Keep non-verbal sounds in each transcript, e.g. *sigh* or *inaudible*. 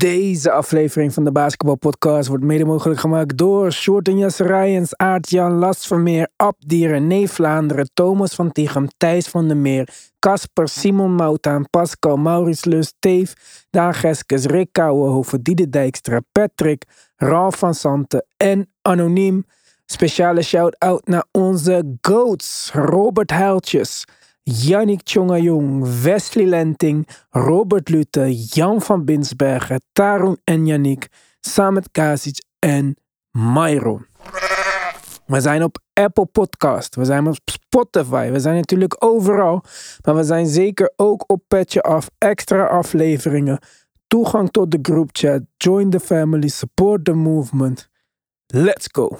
Deze aflevering van de Basketbalpodcast wordt mede mogelijk gemaakt door Shorten Rijens, Aart-Jan Lastvermeer, Abdier, René Vlaanderen, Thomas van Tichem, Thijs van der Meer, Casper, Simon Moutaan, Pascal, Maurits Lust, Teef, Daan Geskes, Rick Kouwenhoven, Diede Dijkstra, Patrick, Ralf van Santen en Anoniem. Speciale shout-out naar onze GOATs, Robert Huiltjes, Yannick Tjongajong, Wesley Lenting, Robert Lutte, Jan van Binsbergen, Tarun en Yannick, Samet Kasic en Myron. We zijn op Apple Podcast, we zijn op Spotify, we zijn natuurlijk overal. Maar we zijn zeker ook op Petje Af, extra afleveringen, toegang tot de groupchat, join the family, support the movement. Let's go!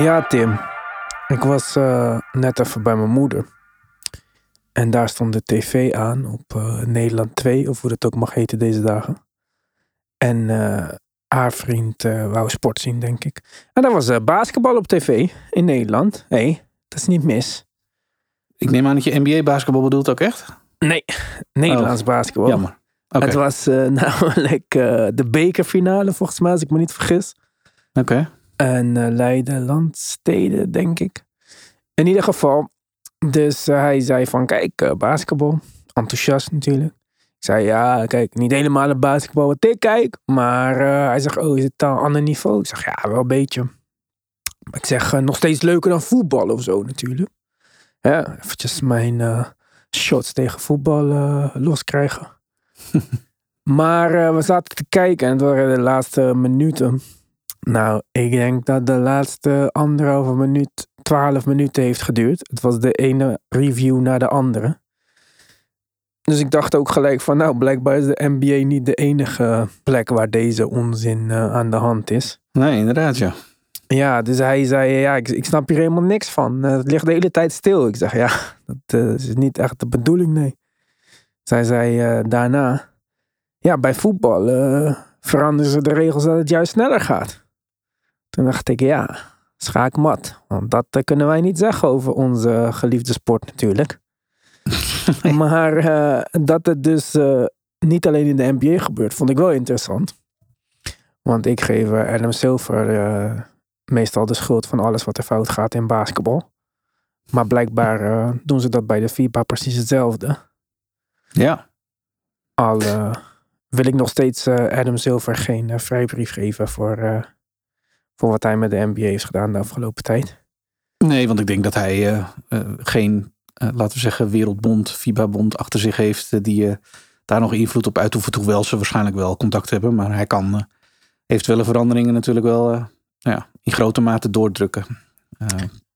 Ja, Tim. Ik was eh, net even bij mijn moeder. En daar stond de tv aan op eh, Nederland 2, of hoe dat ook mag heten deze dagen. En eh, haar vriend wou sport zien, denk ik. En daar was basketbal op tv in Nederland. Hé, hey, dat is niet mis. Ik neem aan dat je NBA-basketbal bedoelt ook echt? Nee, Nederlands basketbal. Jammer. Het was *laughs* namelijk de bekerfinale, volgens mij, als ik me niet vergis. Oké. En eh Leiden, Landsteden, denk ik. In ieder geval. Dus eh, hij zei van, kijk, eh, basketbal. Enthousiast natuurlijk. Ik zei, ja, kijk, niet helemaal het basketbal wat ik kijk. Maar hij zegt, oh, is het dan een ander niveau? Ik zeg, ja, wel een beetje. Maar ik zeg, nog steeds leuker dan voetbal of zo natuurlijk. Ja, eventjes mijn shots tegen voetbal loskrijgen. *laughs* maar we zaten te kijken en het waren de laatste minuten. Nou, ik denk dat de laatste anderhalve minuut, twaalf minuten heeft geduurd. Het was de ene review naar de andere. Dus ik dacht ook gelijk van, nou, blijkbaar is de NBA niet de enige plek waar deze onzin eh, aan de hand is. Nee, inderdaad, ja. Ja, dus hij zei, ja, ik, ik snap hier helemaal niks van. Eh, het ligt de hele tijd stil. Ik zeg, ja, dat eh, is niet echt de bedoeling, nee. Zij zei daarna, ja, bij voetbal veranderen ze de regels dat het juist sneller gaat. Toen dacht ik, ja, schaakmat. Want dat eh, kunnen wij niet zeggen over onze geliefde sport natuurlijk. *laughs* Maar eh, dat het dus eh, niet alleen in de NBA gebeurt, vond ik wel interessant. Want ik geef Adam Silver meestal de schuld van alles wat er fout gaat in basketbal. Maar blijkbaar doen ze dat bij de FIBA precies hetzelfde. Ja. Al wil ik nog steeds Adam Silver geen vrijbrief geven voor, voor wat hij met de NBA heeft gedaan de afgelopen tijd. Nee, want ik denk dat hij eh, eh, geen, eh, laten we zeggen, wereldbond, FIBA-bond achter zich heeft. die daar nog invloed op uitoefent. Hoewel ze waarschijnlijk wel contact hebben. Maar hij kan eventuele veranderingen natuurlijk wel nou ja, in grote mate doordrukken.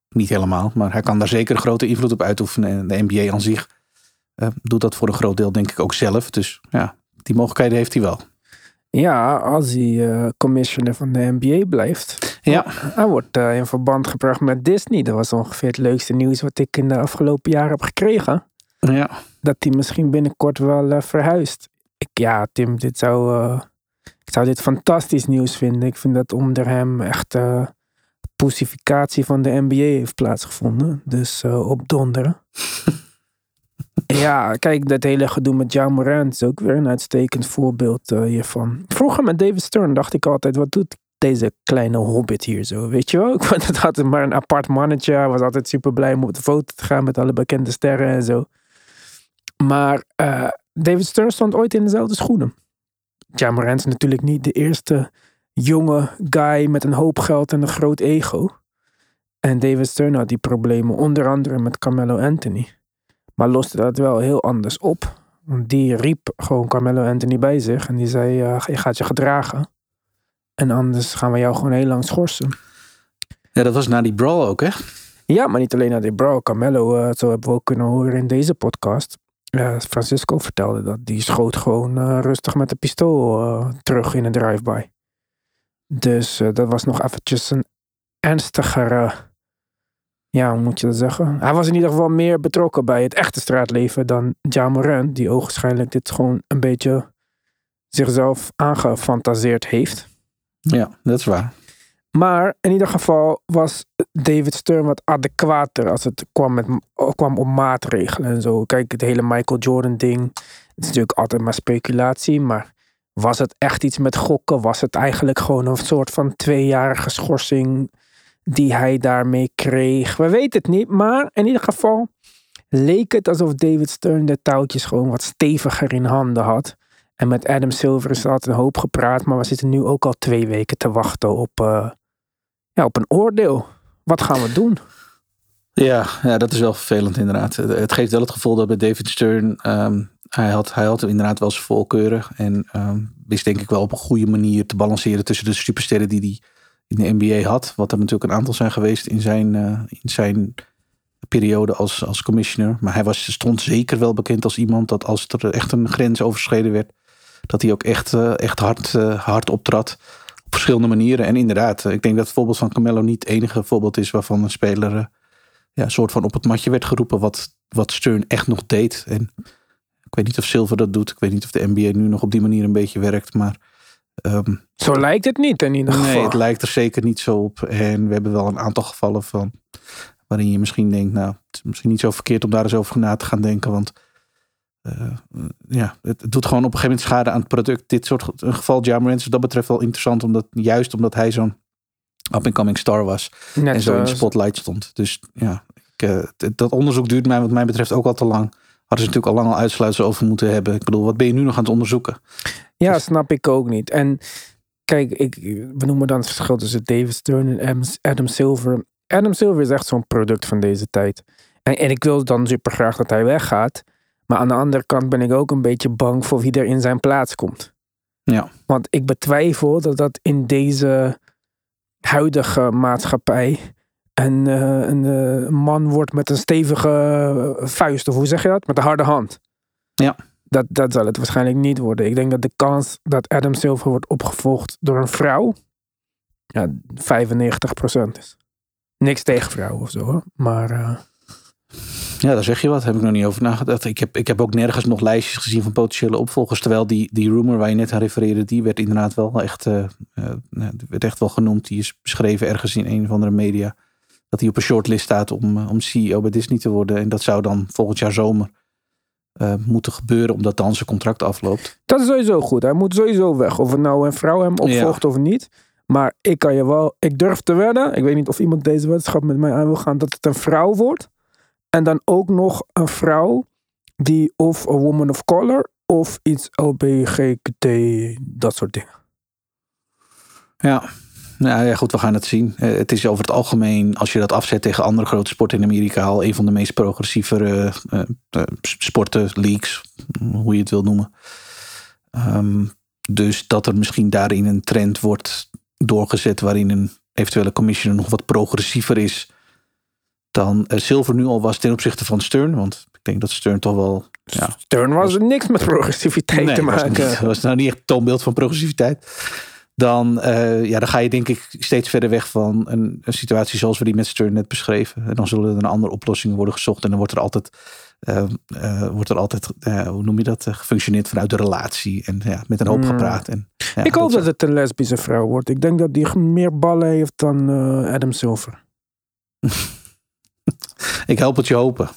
Niet helemaal, maar hij kan daar zeker grote invloed op uitoefenen. En de NBA aan zich doet dat voor een groot deel denk ik ook zelf. Dus ja, die mogelijkheden heeft hij wel. Ja, als hij eh, commissioner van de NBA blijft. Ja. Hij wordt eh, in verband gebracht met Disney. Dat was ongeveer het leukste nieuws wat ik in de afgelopen jaren heb gekregen. Ja, Dat hij misschien binnenkort wel eh, verhuist. Ik, ja, Tim, dit zou, ik zou dit fantastisch nieuws vinden. Ik vind dat onder hem echt pussificatie van de NBA heeft plaatsgevonden. Dus op donderen. *laughs* *laughs* ja, kijk, dat hele gedoe met John Morant is ook weer een uitstekend voorbeeld eh, hiervan. Vroeger met David Stern dacht ik altijd, wat doet deze kleine hobbit hier zo? Weet je wel? *laughs* Vond het altijd maar een apart mannetje. Hij was altijd super blij om op de foto te gaan met alle bekende sterren en zo. Maar eh, David Stern stond ooit in dezelfde schoenen. Ja, Morant is natuurlijk niet de eerste jonge guy met een hoop geld en een groot ego. En David Stern had die problemen onder andere met Carmelo Anthony. Maar loste dat wel heel anders op. Want die riep gewoon Carmelo Anthony bij zich en die zei, je gaat je gedragen. En anders gaan we jou gewoon heel lang schorsen. ja dat was na die brawl ook hè? Ja, maar niet alleen naar die bro. Carmelo, eh, zo hebben we ook kunnen horen in deze podcast. Francisco vertelde dat. Die schoot gewoon eh, rustig met de pistool eh, terug in een drive-by. Dus dat was nog eventjes een ernstigere... Ja, hoe moet je dat zeggen? Hij was in ieder geval meer betrokken bij het echte straatleven dan Ja Morant, die ogenschijnlijk dit gewoon een beetje zichzelf aangefantaseerd heeft. Ja, dat is waar. Maar in ieder geval was David Stern wat adequater als het kwam, met, kwam op maatregelen en zo. Kijk, het hele Michael Jordan ding. Het is natuurlijk altijd maar speculatie, maar was het echt iets met gokken? Was het eigenlijk gewoon een soort van tweejarige schorsing die hij daarmee kreeg? We weten het niet, maar in ieder geval leek het alsof David Stern de touwtjes gewoon wat steviger in handen had. En met Adam Silver is er altijd een hoop gepraat, maar we zitten nu ook al twee weken te wachten op, uh, ja, op een oordeel. Wat gaan we doen? Ja, ja, dat is wel vervelend inderdaad. Het geeft wel het gevoel dat bij David Stern, um, hij, had, hij had inderdaad wel zijn voorkeuren. En um, wist denk ik wel op een goede manier te balanceren tussen de supersterren die hij in de NBA had. Wat er natuurlijk een aantal zijn geweest in zijn, uh, in zijn periode als, als commissioner. Maar hij was, stond zeker wel bekend als iemand dat als er echt een grens overschreden werd, dat hij ook echt, uh, echt hard, uh, hard optrad. Op verschillende manieren. En inderdaad, ik denk dat het voorbeeld van Carmelo niet het enige voorbeeld is waarvan een speler ja, een soort van op het matje werd geroepen. Wat, wat Stern echt nog deed. En ik weet niet of Silver dat doet. Ik weet niet of de NBA nu nog op die manier een beetje werkt. Maar. Um, zo lijkt het niet in ieder geval. Nee, het lijkt er zeker niet zo op. En we hebben wel een aantal gevallen van. Waarin je misschien denkt, nou, het is misschien niet zo verkeerd om daar eens over na te gaan denken. Want uh, ja, het doet gewoon op een gegeven moment schade aan het product. Dit soort een geval Jamarant is dat betreft wel interessant. Omdat, juist omdat hij zo'n up-and-coming star was. Net en zo in de spotlight stond. Dus ja, ik, uh, dat onderzoek duurt mij wat mij betreft ook al te lang. Hadden ze natuurlijk al lang al uitsluitsel over moeten hebben. Ik bedoel, wat ben je nu nog aan het onderzoeken? Ja, dus... snap ik ook niet. En kijk, ik, we noemen dan het verschil tussen David Stern en Adam Silver. Adam Silver is echt zo'n product van deze tijd. En, en ik wil dan super graag dat hij weggaat. Maar aan de andere kant ben ik ook een beetje bang voor wie er in zijn plaats komt. Ja. Want ik betwijfel dat dat in deze huidige maatschappij een, uh, een uh, man wordt met een stevige vuist. Of hoe zeg je dat? Met een harde hand. Ja. Dat, dat zal het waarschijnlijk niet worden. Ik denk dat de kans dat Adam Silver wordt opgevolgd door een vrouw ja, 95% is. Niks tegen vrouwen of zo, maar. Uh... Ja, daar zeg je wat. Heb ik nog niet over nagedacht. Ik heb, ik heb ook nergens nog lijstjes gezien van potentiële opvolgers. Terwijl die, die rumor waar je net aan refereerde, die werd inderdaad wel echt, uh, uh, werd echt wel genoemd. Die is beschreven ergens in een of andere media. Dat hij op een shortlist staat om, om CEO bij Disney te worden. En dat zou dan volgend jaar zomer moeten gebeuren, omdat dan zijn contract afloopt. Dat is sowieso goed. Hij moet sowieso weg. Of het nou een vrouw hem opvolgt ja. of niet. Maar ik kan je wel, ik durf te wedden. Ik weet niet of iemand deze weddenschap met mij aan wil gaan. Dat het een vrouw wordt. En dan ook nog een vrouw die of een woman of color of iets LBGT, dat soort dingen. Ja. Nou ja, goed, we gaan het zien. Het is over het algemeen, als je dat afzet tegen andere grote sporten in Amerika, al een van de meest progressieve uh, uh, sporten, leagues, hoe je het wil noemen. Um, dus dat er misschien daarin een trend wordt doorgezet waarin een eventuele commissioner nog wat progressiever is dan Silver nu al was ten opzichte van Stern. Want ik denk dat Stern toch wel. Ja, Stern was, was niks met progressiviteit nee, te maken. Was, niet, was nou niet echt toonbeeld van progressiviteit. Dan, uh, ja, dan ga je denk ik steeds verder weg van een, een, situatie zoals we die met Stern net beschreven. En dan zullen er een andere oplossingen worden gezocht. En dan wordt er altijd, uh, uh, wordt er altijd hoe noem je dat, gefunctioneerd vanuit de relatie. En ja, met een hoop mm. gepraat. En, ja, ik hoop dat, dat het een lesbische vrouw wordt. Ik denk dat die meer ballen heeft dan Adam Silver. *laughs* ik help het je hopen.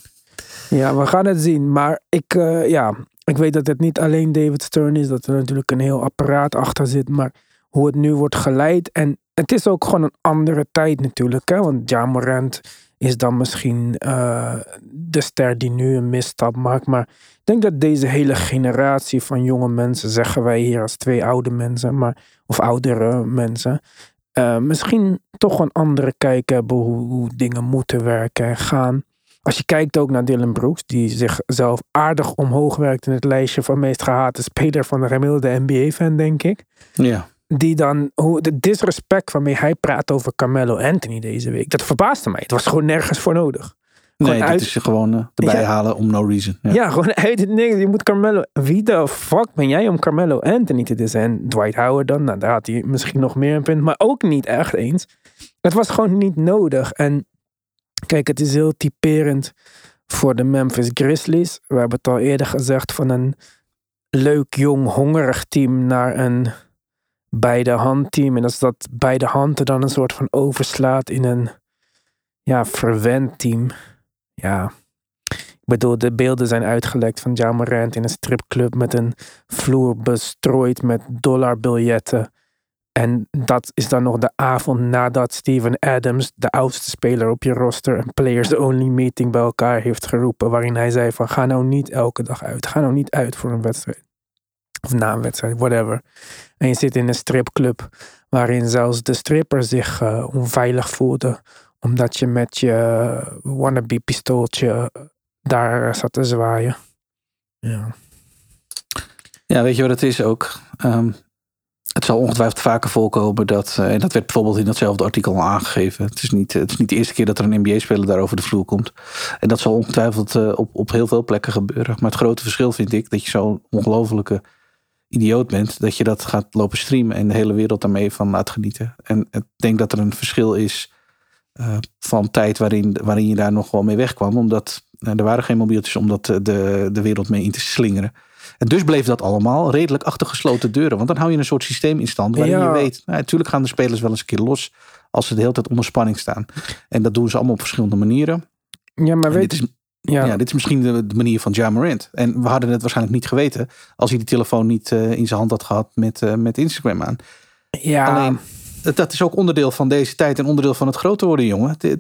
Ja, we gaan het zien. Maar ik, ja, ik weet dat het niet alleen David Stern is. Dat er natuurlijk een heel apparaat achter zit. Maar hoe het nu wordt geleid. En het is ook gewoon een andere tijd natuurlijk. Hè? Want Ja Morant is dan misschien uh, de ster die nu een misstap maakt. Maar ik denk dat deze hele generatie van jonge mensen, zeggen wij hier als twee oude mensen, maar, of oudere mensen, uh, misschien toch een andere kijk hebben hoe, hoe, dingen moeten werken en gaan. Als je kijkt ook naar Dylan Brooks, die zichzelf aardig omhoog werkt in het lijstje van meest gehate speler van de gemiddelde NBA-fan, denk ik. Ja. Die dan, hoe, de disrespect waarmee hij praat over Carmelo Anthony deze week, dat verbaasde mij. Het was gewoon nergens voor nodig. Nee, Gewoon dit uit- is gewoon eh, erbij Ja. halen om no reason. Ja. Ja, gewoon uit het niks. Je moet Carmelo. Wie de fuck ben jij om Carmelo Anthony te dissen? En Dwight Howard dan? Nou, daar had hij misschien nog meer een punt. Maar ook niet echt eens. Het was gewoon niet nodig. En kijk, het is heel typerend voor de Memphis Grizzlies. We hebben het al eerder gezegd van een leuk, jong, hongerig team naar een beide hand team. En als dat beide handen dan een soort van overslaat in een ja, verwend team. Ja, ik bedoel, de beelden zijn uitgelekt van Ja Morant in een stripclub met een vloer bestrooid met dollarbiljetten. En dat is dan nog de avond nadat Steven Adams, de oudste speler op je roster, een players only meeting bij elkaar heeft geroepen. Waarin hij zei van ga nou niet elke dag uit. Ga nou niet uit voor een wedstrijd. Of na een wedstrijd, whatever. En je zit in een stripclub waarin zelfs de stripper zich eh, onveilig voelde. Omdat je met je wannabe pistooltje daar zat te zwaaien. Ja. Ja, weet je wat het is ook? Ehm, het zal ongetwijfeld vaker voorkomen dat, eh, en dat werd bijvoorbeeld in datzelfde artikel al aangegeven. Het is niet, het is niet de eerste keer dat er een NBA-speler daar over de vloer komt. En dat zal ongetwijfeld eh, op, op heel veel plekken gebeuren. Maar het grote verschil vind ik dat je zo'n ongelofelijke idioot bent, dat je dat gaat lopen streamen en de hele wereld daarmee van laat genieten. En ik denk dat er een verschil is eh, van tijd waarin, waarin je daar nog wel mee wegkwam. Omdat eh, er waren geen mobieltjes om dat, eh, de, de wereld mee in te slingeren. En dus bleef dat allemaal redelijk achter gesloten deuren. Want dan hou je een soort systeem in stand waarin Ja. je weet... Nou, natuurlijk gaan de spelers wel eens een keer los als ze de hele tijd onder spanning staan. En dat doen ze allemaal op verschillende manieren. ja, maar En weet dit, is, ja, ja. dit is misschien de, de manier van Ja Morant. En we hadden het waarschijnlijk niet geweten... als hij die telefoon niet eh, in zijn hand had gehad met, eh, met Instagram aan. ja, Alleen, dat- dat is ook onderdeel van deze tijd en onderdeel van het groter worden, jongen. Eh,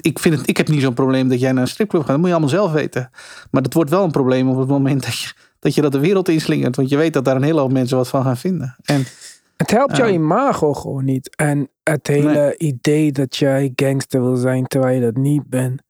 Ik, vind het, ik heb niet zo'n probleem dat jij naar een stripclub gaat. Dat moet je allemaal zelf weten. Maar dat wordt wel een probleem op het moment dat je dat, je dat de wereld inslingert. Want je weet dat daar een hele hoop mensen wat van gaan vinden. En het helpt jouw imago gewoon niet. En het hele idee dat jij gangster wil zijn terwijl je dat niet bent.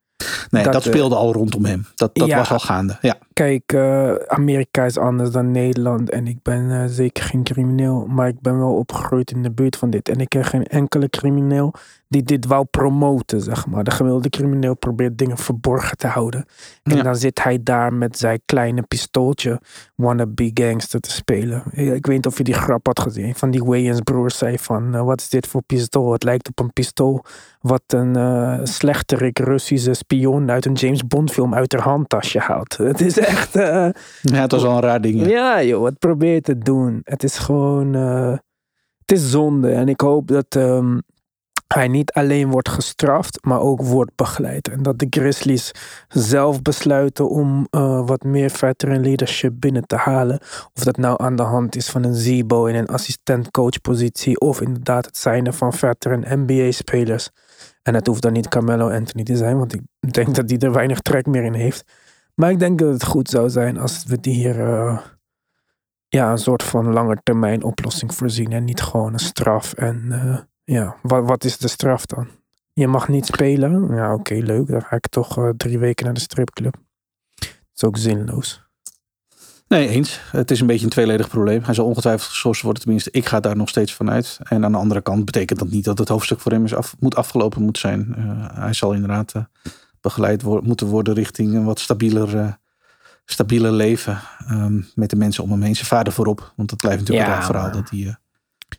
nee, dat, Dat, speelde al rondom hem. Dat, dat ja. was al gaande. Ja. Kijk, eh, Amerika is anders dan Nederland. En ik ben eh, zeker geen crimineel. Maar ik ben wel opgegroeid in de buurt van dit. En ik ken geen enkele crimineel die dit wou promoten, zeg maar. De gemiddelde crimineel probeert dingen verborgen te houden. En Ja. dan zit hij daar met zijn kleine pistooltje wannabe gangster te spelen. Ik weet niet of je die grap had gezien. Van die Wayans broers zei van, eh, wat is dit voor pistool? Het lijkt op een pistool wat een eh slechterik Russische spion uit een James Bond film uit haar handtasje haalt. *laughs* Het is echt... eh, ja, het was al een raar ding. ja. ja, joh, wat probeer je te doen? Het is gewoon. het is zonde. En ik hoop dat ehm, hij niet alleen wordt gestraft, maar ook wordt begeleid. En dat de Grizzlies zelf besluiten om eh, wat meer veteran leadership binnen te halen. Of dat nou aan de hand is van een Zebo in een assistent-coach-positie. Of inderdaad het zijn van veteran NBA-spelers. En het hoeft dan niet Carmelo Anthony te zijn, want ik denk dat hij er weinig trek meer in heeft. Maar ik denk dat het goed zou zijn als we die hier eh, ja, een soort van langetermijn oplossing voorzien. En niet gewoon een straf. En eh, ja, wat, wat is de straf dan? Je mag niet spelen. Ja, oké, leuk. Dan ga ik toch eh, drie weken naar de stripclub. Dat is ook zinloos. Nee, eens. Het is een beetje een tweeledig probleem. Hij zal ongetwijfeld geschorst worden. Tenminste, ik ga daar nog steeds van uit. En aan de andere kant betekent dat niet dat het hoofdstuk voor hem is af, moet afgelopen moet zijn. Eh, hij zal inderdaad eh, begeleid wo- moeten worden richting een wat stabieler, eh, stabieler leven. ehm, met de mensen om hem heen. Zijn vader voorop. Want het blijft natuurlijk Ja, een raar verhaal dat hij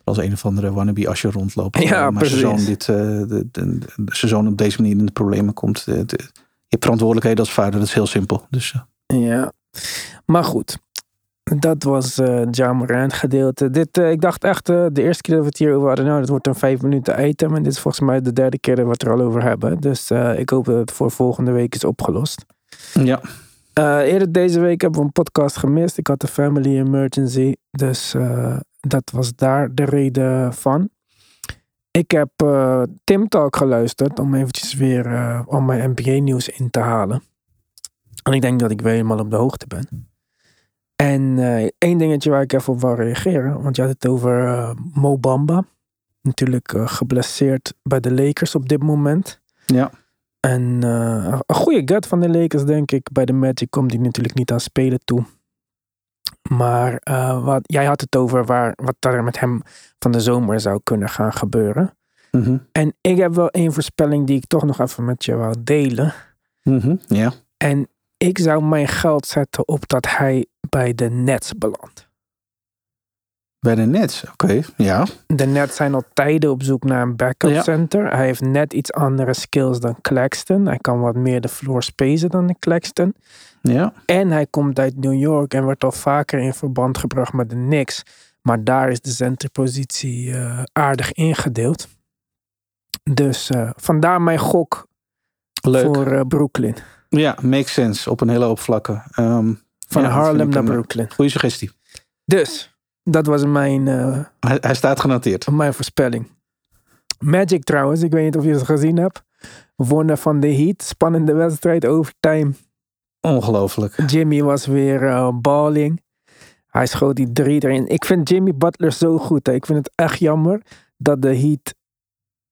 als een of andere wannabe Asher rondloopt. Ja, Eh, maar zoon, dit, eh, de, de, de- zijn zoon op deze manier in de problemen komt. De- je hebt verantwoordelijkheden als vader. Dat is heel simpel. Dus eh, Ja, maar goed. Dat was eh Ja Morant gedeelte. Dit, ik dacht echt de eerste keer dat we het hier over hadden, nou, dat wordt een vijf minuten item. En dit is volgens mij de derde keer dat we het er al over hebben. Dus ik hoop dat het voor volgende week is opgelost. ja. Eerder deze week hebben we een podcast gemist. Ik had een family emergency. Dus dat was daar de reden van. Ik heb eh, Tim Talk geluisterd om eventjes weer eh al mijn NBA nieuws in te halen. En ik denk dat ik weer helemaal op de hoogte ben. En eh, één dingetje waar ik even op wil reageren. Want je had het over eh, Mo Bamba. Natuurlijk geblesseerd bij de Lakers op dit moment. Ja. En een goede gut van de Lakers, denk ik. Bij de Magic komt die natuurlijk niet aan spelen toe. Maar eh, wat, jij had het over waar, wat er met hem van de zomer zou kunnen gaan gebeuren. Mhm. En ik heb wel één voorspelling die ik toch nog even met je wou delen. Ja. En ik zou mijn geld zetten op dat hij bij de Nets belandt. Bij de Nets, oké. Ja. De Nets zijn al tijden op zoek naar een backup Ja. center. Hij heeft net iets andere skills dan Claxton. Hij kan wat meer de floor spacen dan de Claxton. Ja. En hij komt uit New York en wordt al vaker in verband gebracht met de Knicks. Maar daar is de centerpositie eh, aardig ingedeeld. Dus eh, vandaar mijn gok Leuk. voor eh, Brooklyn. Ja, makes sense op een hele hoop vlakken. Ehm, Van ja, Harlem naar Brooklyn. Goeie suggestie. Dus, dat was mijn, Hij, hij staat genoteerd. mijn voorspelling. Magic trouwens, ik weet niet of je het gezien hebt. Wonnen van de Heat. Spannende wedstrijd, overtime. Ongelooflijk. Jimmy was weer eh, balling. Hij schoot die drie erin. Ik vind Jimmy Butler zo goed. Hè. Ik vind het echt jammer dat de Heat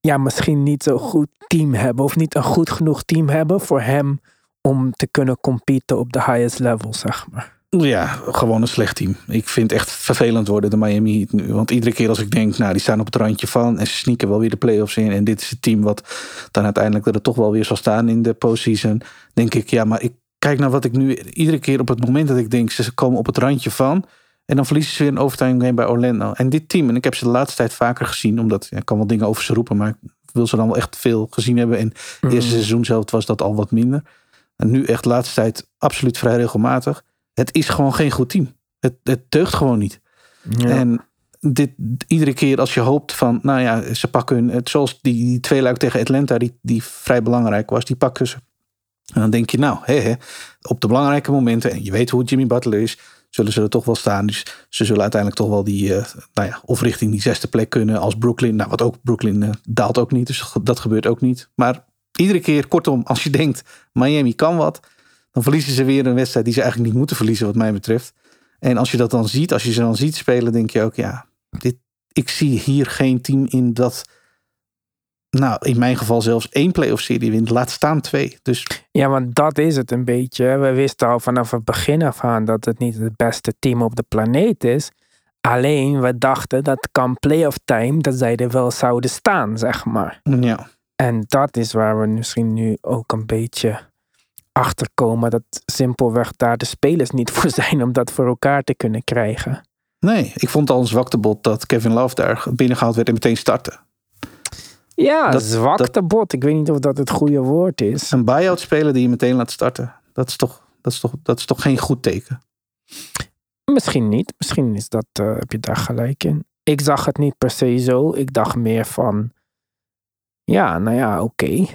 ja, misschien niet zo'n goed team hebben. Of niet een goed genoeg team hebben voor hem om te kunnen competen op de highest level, zeg maar. Ja, gewoon een slecht team. Ik vind het echt vervelend worden, de Miami Heat nu. Want iedere keer als ik denk, nou, die staan op het randje van... en ze sneaken wel weer de playoffs in... en dit is het team wat dan uiteindelijk er toch wel weer zal staan in de postseason... denk ik, ja, maar ik kijk naar wat ik nu... iedere keer op het moment dat ik denk, ze komen op het randje van... en dan verliezen ze weer een overtime game bij Orlando. En dit team, en ik heb ze de laatste tijd vaker gezien... omdat ja, ik kan wel dingen over ze roepen... maar ik wil ze dan wel echt veel gezien hebben. En het eerste seizoen zelf was dat al wat minder. En nu echt de laatste tijd absoluut vrij regelmatig. Het is gewoon geen goed team. Het, het deugt gewoon niet. Ja. En dit, iedere keer als je hoopt van, nou ja, ze pakken hun, het, zoals die, die tweeluik tegen Atlanta, die, die vrij belangrijk was, die pakken ze. En dan denk je, nou, hè, op de belangrijke momenten, en je weet hoe Jimmy Butler is, zullen ze er toch wel staan. Dus ze zullen uiteindelijk toch wel die, eh, nou ja, of richting die zesde plek kunnen als Brooklyn. Nou, wat ook, Brooklyn eh, daalt ook niet, dus dat gebeurt ook niet. Maar iedere keer, kortom, als je denkt, Miami kan wat, dan verliezen ze weer een wedstrijd die ze eigenlijk niet moeten verliezen, wat mij betreft. En als je dat dan ziet, als je ze dan ziet spelen, denk je ook, ja, dit, ik zie hier geen team in dat, nou, in mijn geval zelfs één playoff serie wint. Laat staan twee. Dus Ja, want dat is het een beetje. We wisten al vanaf het begin af aan dat het niet het beste team op de planeet is. Alleen we dachten dat kan playoff time, dat zij er wel zouden staan, zeg maar. ja, En dat is waar we misschien nu ook een beetje achter komen. Dat simpelweg daar de spelers niet voor zijn om dat voor elkaar te kunnen krijgen. nee, ik vond al een zwaktebod dat Kevin Love daar binnengehaald werd en meteen starten. Ja, Dat- zwakte bot. Ik weet niet of dat het goede woord is. Een buy-out speler die je meteen laat starten, dat is toch, dat is toch, dat is toch geen goed teken. Misschien niet. Misschien is dat, eh, heb je daar gelijk in. Ik zag het niet per se zo. Ik dacht meer van, ja, nou ja, oké.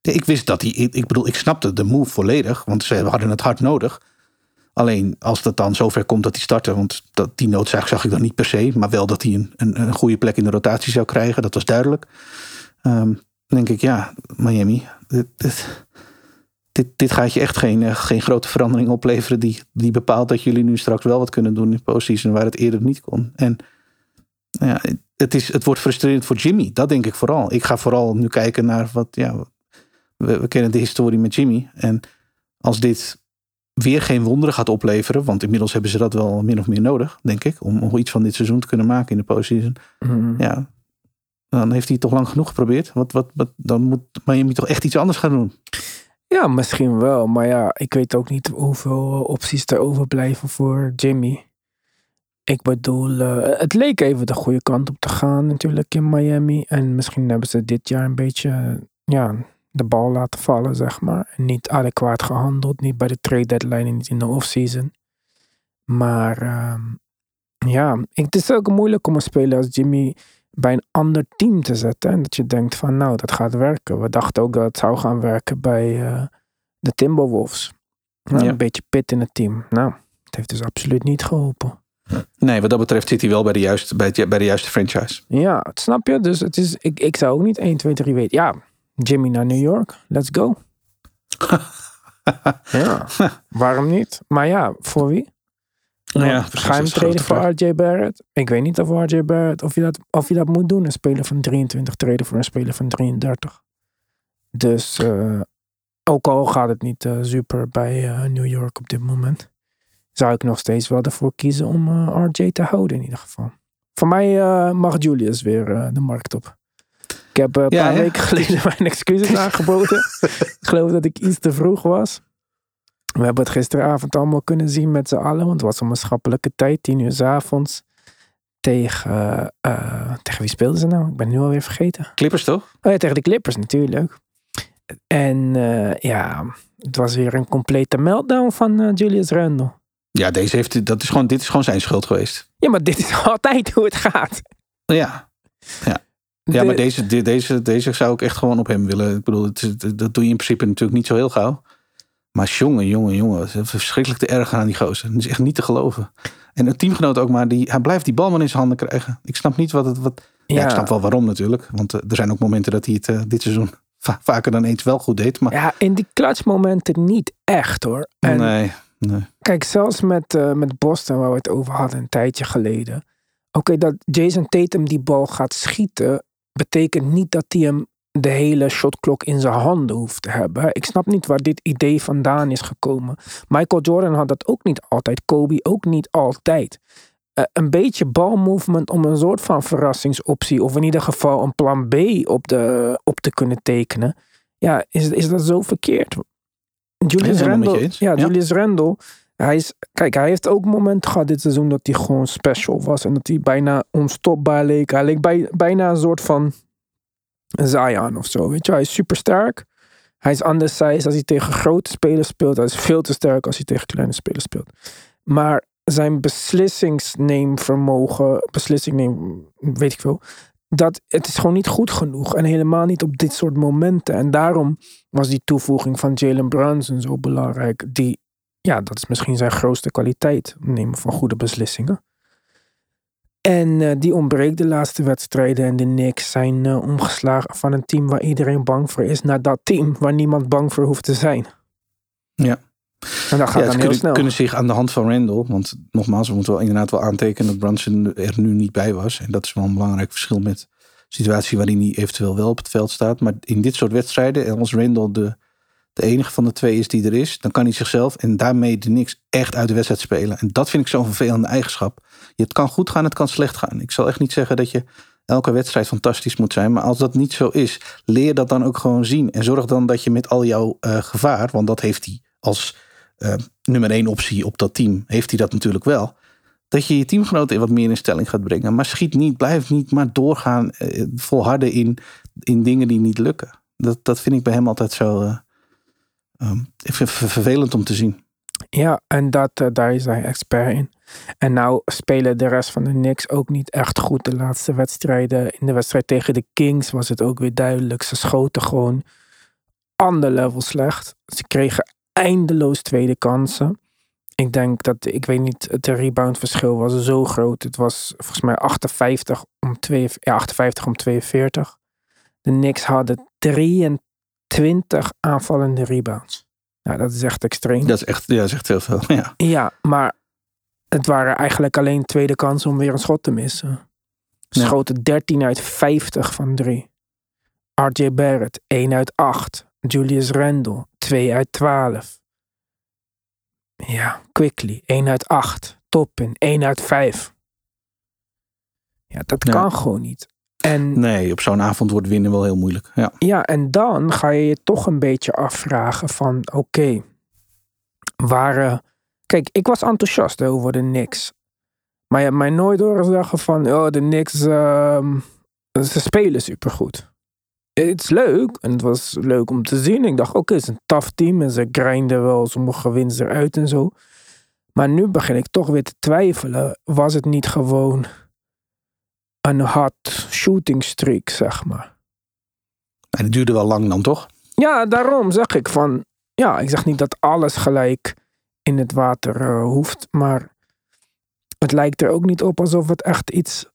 Ik wist dat hij, ik bedoel, ik snapte de move volledig, want ze hadden het hard nodig. Alleen als het dan zover komt dat hij startte, want dat, die noodzaak zag ik dan niet per se, maar wel dat hij een, een, een goede plek in de rotatie zou krijgen, dat was duidelijk. Dan denk ik, ja, Miami, dit, dit, dit, gaat je echt geen, eh, geen grote verandering opleveren die, die bepaalt dat jullie nu straks wel wat kunnen doen in postseason waar het eerder niet kon. En ja, het, is, het wordt frustrerend voor Jimmy, dat denk ik vooral. Ik ga vooral nu kijken naar wat, ja, we kennen de historie met Jimmy. En als dit weer geen wonderen gaat opleveren, want inmiddels hebben ze dat wel min of meer nodig, denk ik, om, om iets van dit seizoen te kunnen maken in de postseason. Mm. Ja, dan heeft hij toch lang genoeg geprobeerd. Wat, wat, wat, dan moet Miami toch echt iets anders gaan doen. Ja, misschien wel. Maar ja, ik weet ook niet hoeveel eh, opties er overblijven voor Jimmy. Ik bedoel, eh, het leek even de goede kant op te gaan natuurlijk in Miami. En misschien hebben ze dit jaar een beetje ja, de bal laten vallen, zeg maar. En niet adequaat gehandeld. Niet bij de trade deadline en niet in de offseason. Maar ehm, ja, het is ook moeilijk om een speler als Jimmy bij een ander team te zetten. En dat je denkt van nou, dat gaat werken. We dachten ook dat het zou gaan werken bij eh, de Timberwolves. Nou, Ja. Een beetje pit in het team. Nou, het heeft dus absoluut niet geholpen. Nee, wat dat betreft zit hij wel bij de juiste, bij het- bij de juiste franchise. Ja, het snap je? Dus het is, ik, ik zou ook niet 1, 2, 3 weten. Ja, Jimmy naar New York. Let's go. *laughs* ja, *laughs* waarom niet? Maar ja, voor wie? Nou ja, ga hem treden voor RJ Barrett? Ik weet niet of RJ Barrett, of je, dat, of je dat moet doen. Een speler van 23 treden voor een speler van 33. Dus eh, ook al gaat het niet eh, super bij eh, New York op dit moment, zou ik nog steeds wel ervoor kiezen om RJ te houden in ieder geval. Voor mij mag Julius weer de markt op. Ik heb eh, een paar weken geleden *laughs* mijn excuses *laughs* aangeboden. ik geloof dat ik iets te vroeg was. We hebben het gisteravond allemaal kunnen zien met z'n allen. Want het was een maatschappelijke tijd, tien uur 's avonds. Tegen, eh, tegen wie speelden ze nou? Ik ben het nu alweer vergeten. Clippers toch? Oh ja, tegen de Clippers natuurlijk. En eh, ja, het was weer een complete meltdown van eh, Julius Randle. Ja, deze heeft, dat is gewoon, dit is gewoon zijn schuld geweest. Ja, maar dit is *laughs* altijd hoe het gaat. Ja, ja De- maar deze, de- deze, deze zou ik echt gewoon op hem willen. Ik bedoel, het, dat doe je in principe natuurlijk niet zo heel gauw. Maar jongen, jongen, jongen. Verschrikkelijk te erg aan die gozer. Dat is echt niet te geloven. En een teamgenoot ook maar, die, hij blijft die bal maar in zijn handen krijgen. Ik snap niet wat het... Wat, ja. ik snap wel waarom natuurlijk. Want eh, er zijn ook momenten dat hij het eh, dit seizoen va- vaker dan eens wel goed deed. Maar Ja, in die clutchmomenten niet echt hoor. En nee, nee. kijk, zelfs met, eh, met Boston, waar we het over hadden een tijdje geleden. Oké, dat Jason Tatum die bal gaat schieten, betekent niet dat hij hem de hele shotklok in zijn handen hoeft te hebben. Ik snap niet waar dit idee vandaan is gekomen. Michael Jordan had dat ook niet altijd. Kobe ook niet altijd. Eh, een beetje balmovement om een soort van verrassingsoptie, of in ieder geval een plan B op, de, op te kunnen tekenen. Ja, is, is dat zo verkeerd? Julius Randle, Ja. Julius Randle, hij is, kijk, hij heeft ook momenten gehad dit seizoen dat hij gewoon special was en dat hij bijna onstopbaar leek. Hij leek bij, bijna een soort van Zion of zo, weet je. Hij is super sterk. Hij is undersized als hij tegen grote spelers speelt. Hij is veel te sterk als hij tegen kleine spelers speelt. Maar zijn beslissingsneemvermogen, beslissing neem, weet ik veel, dat het is gewoon niet goed genoeg. En helemaal niet op dit soort momenten. En daarom was die toevoeging van Jalen Brunson zo belangrijk. Die, ja, dat is misschien zijn grootste kwaliteit. Nemen van goede beslissingen. En eh, die ontbreekt de laatste wedstrijden. En de Knicks zijn eh, omgeslagen van een team waar iedereen bang voor is. Naar dat team waar niemand bang voor hoeft te zijn. Ja. En dat gaat Ja, dan heel kunnen, snel. kunnen zich aan de hand van Randall, want nogmaals, we moeten wel inderdaad wel aantekenen dat Brunson er nu niet bij was. En dat is wel een belangrijk verschil met de situatie waarin hij eventueel wel op het veld staat. Maar in dit soort wedstrijden, en als Randall de, de enige van de twee is die er is, dan kan hij zichzelf en daarmee de niks echt uit de wedstrijd spelen. En dat vind ik zo'n vervelende eigenschap. Het kan goed gaan, het kan slecht gaan. Ik zal echt niet zeggen dat je elke wedstrijd fantastisch moet zijn. Maar als dat niet zo is, leer dat dan ook gewoon zien. En zorg dan dat je met al jouw eh, gevaar, want dat heeft hij als eh, nummer één optie op dat team, heeft hij dat natuurlijk wel. Dat je je teamgenoten wat meer in stelling gaat brengen. Maar schiet niet, blijf niet maar doorgaan, eh, volharden in, in dingen die niet lukken. Dat, dat vind ik bij hem altijd zo ver- vervelend om te zien. Ja, en dat, eh, daar is hij expert in. En nou spelen de rest van de Knicks ook niet echt goed de laatste wedstrijden. In de wedstrijd tegen de Kings was het ook weer duidelijk. Ze schoten gewoon ander level slecht. Ze kregen eindeloos tweede kansen. Ik denk dat, ik weet niet, het reboundverschil was zo groot. Het was volgens mij 58 om, 2, ja, 58 om 42. De Knicks hadden 23 aanvallende rebounds. Nou, dat is echt extreem. Dat is echt, ja, dat is echt heel veel. *laughs* Ja. Ja, maar het waren eigenlijk alleen tweede kansen om weer een schot te missen. Ja. schoten 13 uit 50 van 3. RJ Barrett 1 uit 8. Julius Randle 2 uit 12. Ja, Quickly 1 uit 8. Toppin 1 uit 5. Ja, dat Ja. kan gewoon niet. En Nee, op zo'n avond wordt winnen wel heel moeilijk. Ja. ja, en dan ga je je toch een beetje afvragen van oké, waren... Kijk, ik was enthousiast over de Knicks. Maar je hebt mij nooit horen zeggen van, oh, de Knicks, ehm, ze spelen supergoed. Het is leuk en het was leuk om te zien. Ik dacht, oké, het is een tough team en ze grinden wel sommige winst eruit en zo. Maar nu begin ik toch weer te twijfelen. Was het niet gewoon een hot shooting streak, zeg maar? En het duurde wel lang dan toch? Ja, daarom zeg ik van. Ja, ik zeg niet dat alles gelijk in het water eh, hoeft. Maar het lijkt er ook niet op alsof het echt iets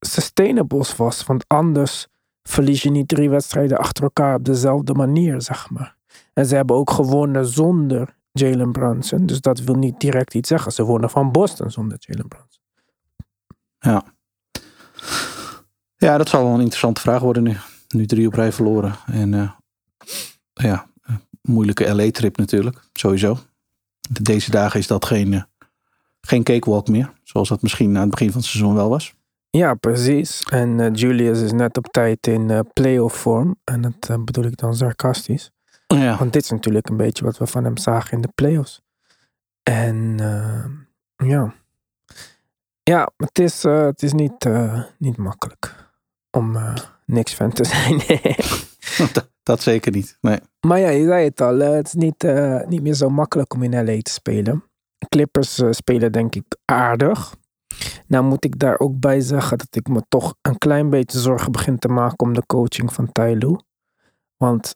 sustainables was. Want anders verlies je niet drie wedstrijden achter elkaar op dezelfde manier, zeg maar. En ze hebben ook gewonnen zonder Jalen Brunson. Dus dat wil niet direct iets zeggen. Ze wonnen van Boston zonder Jalen Brunson. Ja. Ja, dat zal wel een interessante vraag worden nu. Nu drie op rij verloren. En eh, ja, moeilijke LA-trip natuurlijk. Sowieso. Deze dagen is dat geen, eh, geen cakewalk meer. Zoals dat misschien aan het begin van het seizoen wel was. Ja, precies. En eh, Julius is net op tijd in playoff vorm. En dat bedoel ik dan sarcastisch. Ja. Want dit is natuurlijk een beetje wat we van hem zagen in de playoffs. En ja. Ja, het is, eh, het is niet, eh, niet makkelijk om eh, niks fan te *laughs* zijn. *laughs* dat, dat zeker niet. Nee. maar ja, je zei het al. het is niet, niet meer zo makkelijk om in LA te spelen. Clippers spelen denk ik aardig. Nou moet ik daar ook bij zeggen dat ik me toch een klein beetje zorgen begin te maken om de coaching van Ty Lue. Want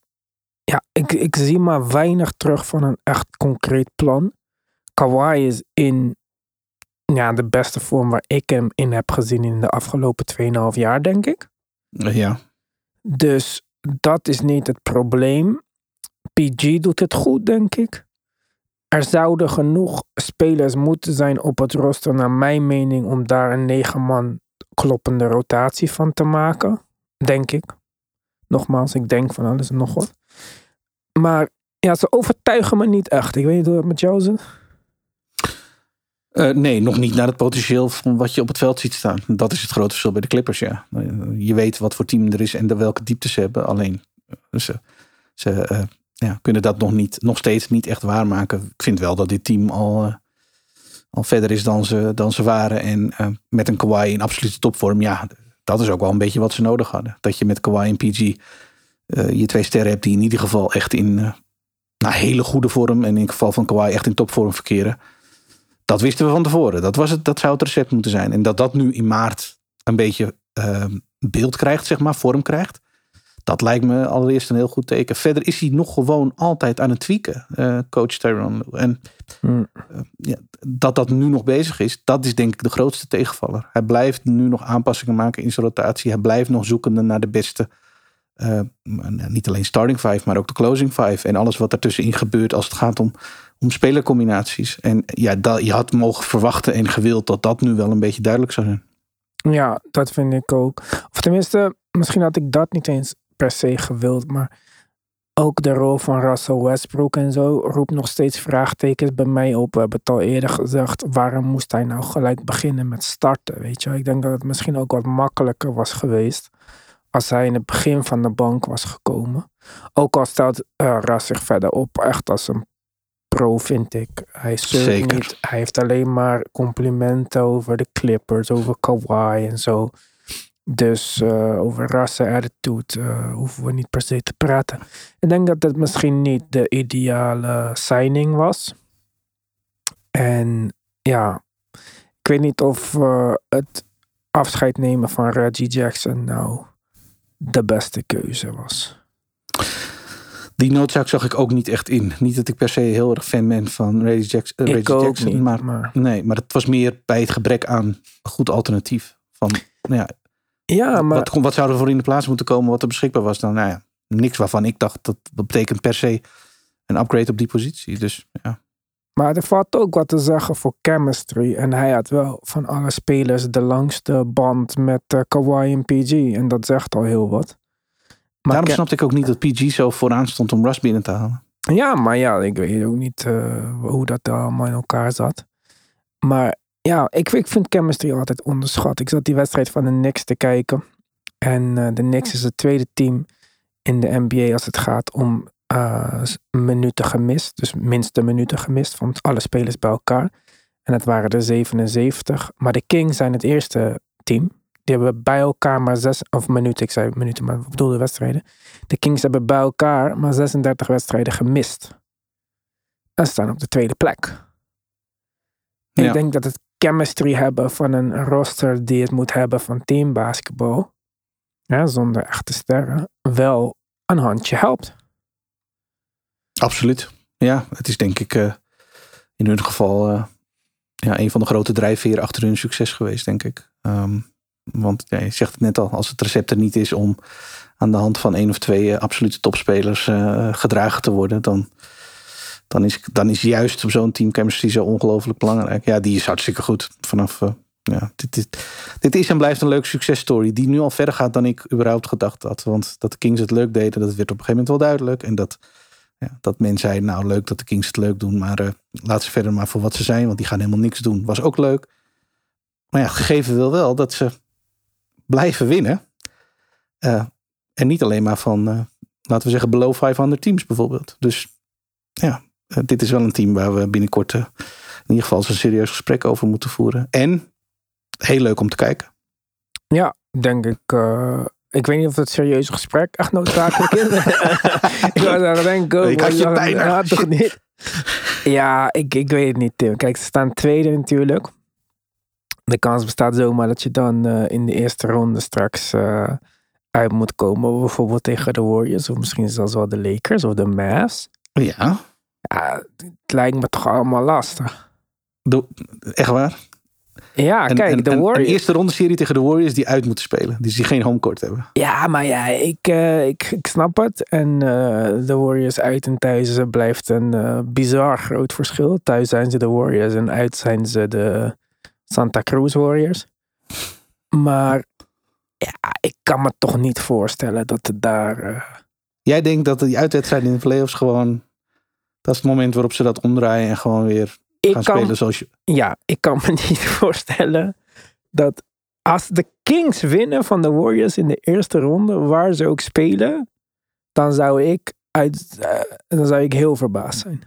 ja, ik, ik zie maar weinig terug van een echt concreet plan. Kawhi is in ja, de beste vorm waar ik hem in heb gezien in de afgelopen 2,5 jaar, denk ik. Ja. Dus dat is niet het probleem. PG doet het goed, denk ik. Er zouden genoeg spelers moeten zijn op het roster, naar mijn mening, om daar een negen man kloppende rotatie van te maken. Denk ik. Nogmaals, ik denk van alles en nog wat. Maar ja, ze overtuigen me niet echt. Ik weet niet hoe het met jou zit. Eh, nee, nog niet naar het potentieel van wat je op het veld ziet staan. Dat is het grote verschil bij de Clippers, ja. Eh, Je weet wat voor team er is en de welke dieptes ze hebben. Alleen, eh, ze, ze ja, kunnen dat nog, niet, nog steeds niet echt waarmaken. Ik vind wel dat dit team al, al verder is dan ze, dan ze waren. En met een Kawhi in absolute topvorm, ja, dat is ook wel een beetje wat ze nodig hadden. Dat je met Kawhi en PG je twee sterren hebt die in ieder geval echt in nou, hele goede vorm. En in het geval van Kawhi echt in topvorm verkeren. Dat wisten we van tevoren. Dat, was het, dat zou het recept moeten zijn. En dat dat nu in maart een beetje eh, beeld krijgt, zeg maar, vorm krijgt. Dat lijkt me allereerst een heel goed teken. Verder is hij nog gewoon altijd aan het tweaken, eh, coach Tyrone. En Hmm. eh, ja, dat dat nu nog bezig is, dat is denk ik de grootste tegenvaller. Hij blijft nu nog aanpassingen maken in zijn rotatie. Hij blijft nog zoekende naar de beste, eh, niet alleen starting five, maar ook de closing five. En alles wat daartussenin gebeurt als het gaat om, om spelercombinaties. En ja, dat, je had mogen verwachten en gewild dat dat nu wel een beetje duidelijk zou zijn. Ja, dat vind ik ook. Of tenminste, misschien had ik dat niet eens per se gewild, maar ook de rol van Russell Westbrook en zo roept nog steeds vraagtekens bij mij op. We hebben het al eerder gezegd, waarom moest hij nou gelijk beginnen met starten, weet je? Ik denk dat het misschien ook wat makkelijker was geweest als hij in het begin van de bank was gekomen. Ook al stelt uh, Ras zich verder op, echt als een pro vind ik. Hij Zeker. niet. Hij heeft alleen maar complimenten over de Clippers, over Kawhi en zo. Dus eh, over rassen attitude eh, hoeven we niet per se te praten. Ik denk dat het misschien niet de ideale signing was. En ja, ik weet niet of eh, het afscheid nemen van Reggie Jackson nou de beste keuze was. Die noodzaak zag ik ook niet echt in. Niet dat ik per se heel erg fan ben van Reggie Jackson. ik Jackson niet, maar, maar Nee, maar het was meer bij het gebrek aan een goed alternatief. Van, nou ja, ja, maar wat, wat zou er voor in de plaats moeten komen wat er beschikbaar was? Dan, nou ja, niks waarvan ik dacht dat, dat betekent per se een upgrade op die positie. Dus ja, Maar er valt ook wat te zeggen voor chemistry. En hij had wel van alle spelers de langste band met eh, Kawhi en PG. En dat zegt al heel wat. Maar daarom snapte ik ook niet dat PG zo vooraan stond om Russ binnen te halen. Ja, maar ja, ik weet ook niet eh, hoe dat allemaal in elkaar zat. Maar ja, ik, ik vind chemistry altijd onderschat. Ik zat die wedstrijd van de Knicks te kijken. En eh, de Knicks is het tweede team in de NBA als het gaat om eh, minuten gemist. Dus minste minuten gemist van alle spelers bij elkaar. En het waren er 77. Maar de Kings zijn het eerste team. Die hebben bij elkaar maar zes, of minuten, ik zei minuten, maar ik bedoelde wedstrijden. De Kings hebben bij elkaar maar 36 wedstrijden gemist. En staan op de tweede plek. Ja. Ik denk dat het chemistry hebben van een roster die het moet hebben van teambasketbal, ja, zonder echte sterren, wel een handje helpt. Absoluut. Ja, het is denk ik eh, in hun geval eh, ja, een van de grote drijfveren achter hun succes geweest, denk ik. Ehm, want je zegt het net al, als het recept er niet is om aan de hand van één of twee eh, absolute topspelers gedragen te worden, dan, dan, is, dan is juist zo'n team chemistry zo ongelooflijk belangrijk. Ja, die is hartstikke goed vanaf. ja, dit, dit, dit is en blijft een leuke successtory die nu al verder gaat dan ik überhaupt gedacht had. Want dat de Kings het leuk deden, dat werd op een gegeven moment wel duidelijk. En dat, ja, dat men zei, nou leuk dat de Kings het leuk doen, maar eh, laat ze verder maar voor wat ze zijn, want die gaan helemaal niks doen. Was ook leuk. Maar ja, gegeven wil wel dat ze blijven winnen. Eh, en niet alleen maar van, eh, laten we zeggen, below 500 teams bijvoorbeeld. Dus ja, dit is wel een team waar we binnenkort in ieder geval een serieus gesprek over moeten voeren. En heel leuk om te kijken. Ja, denk ik. Ik weet niet of het serieuze gesprek echt noodzakelijk is. *laughs* ik was aan het denken. Ik had je bijna. ja, toch niet? Ja, ik, ik weet het niet, Tim. Kijk, ze staan tweede natuurlijk. De kans bestaat zomaar dat je dan eh, in de eerste ronde straks eh, uit moet komen. Bijvoorbeeld tegen de Warriors. Of misschien zelfs wel de Lakers of de Mavs. Ja, Ja, het lijkt me toch allemaal lastig. echt waar. Ja, En- kijk, en- de Warriors... Een eerste ronde serie tegen de Warriors die uit moeten spelen. Dus die geen homecourt hebben. Ja, maar ja, ik, eh, ik, ik snap het. En eh, de Warriors uit en thuis eh, blijft een eh, bizar groot verschil. Thuis zijn ze de Warriors en uit zijn ze de Santa Cruz Warriors. Maar ja, ik kan me toch niet voorstellen dat het daar... eh, Jij denkt dat die uitwedstrijd in de playoffs gewoon... Dat is het moment waarop ze dat omdraaien en gewoon weer ik gaan kan, spelen zoals je... ja, ik kan me *laughs* niet voorstellen dat als de Kings winnen van de Warriors in de eerste ronde, waar ze ook spelen, dan zou ik, uit, eh, dan zou ik heel verbaasd zijn.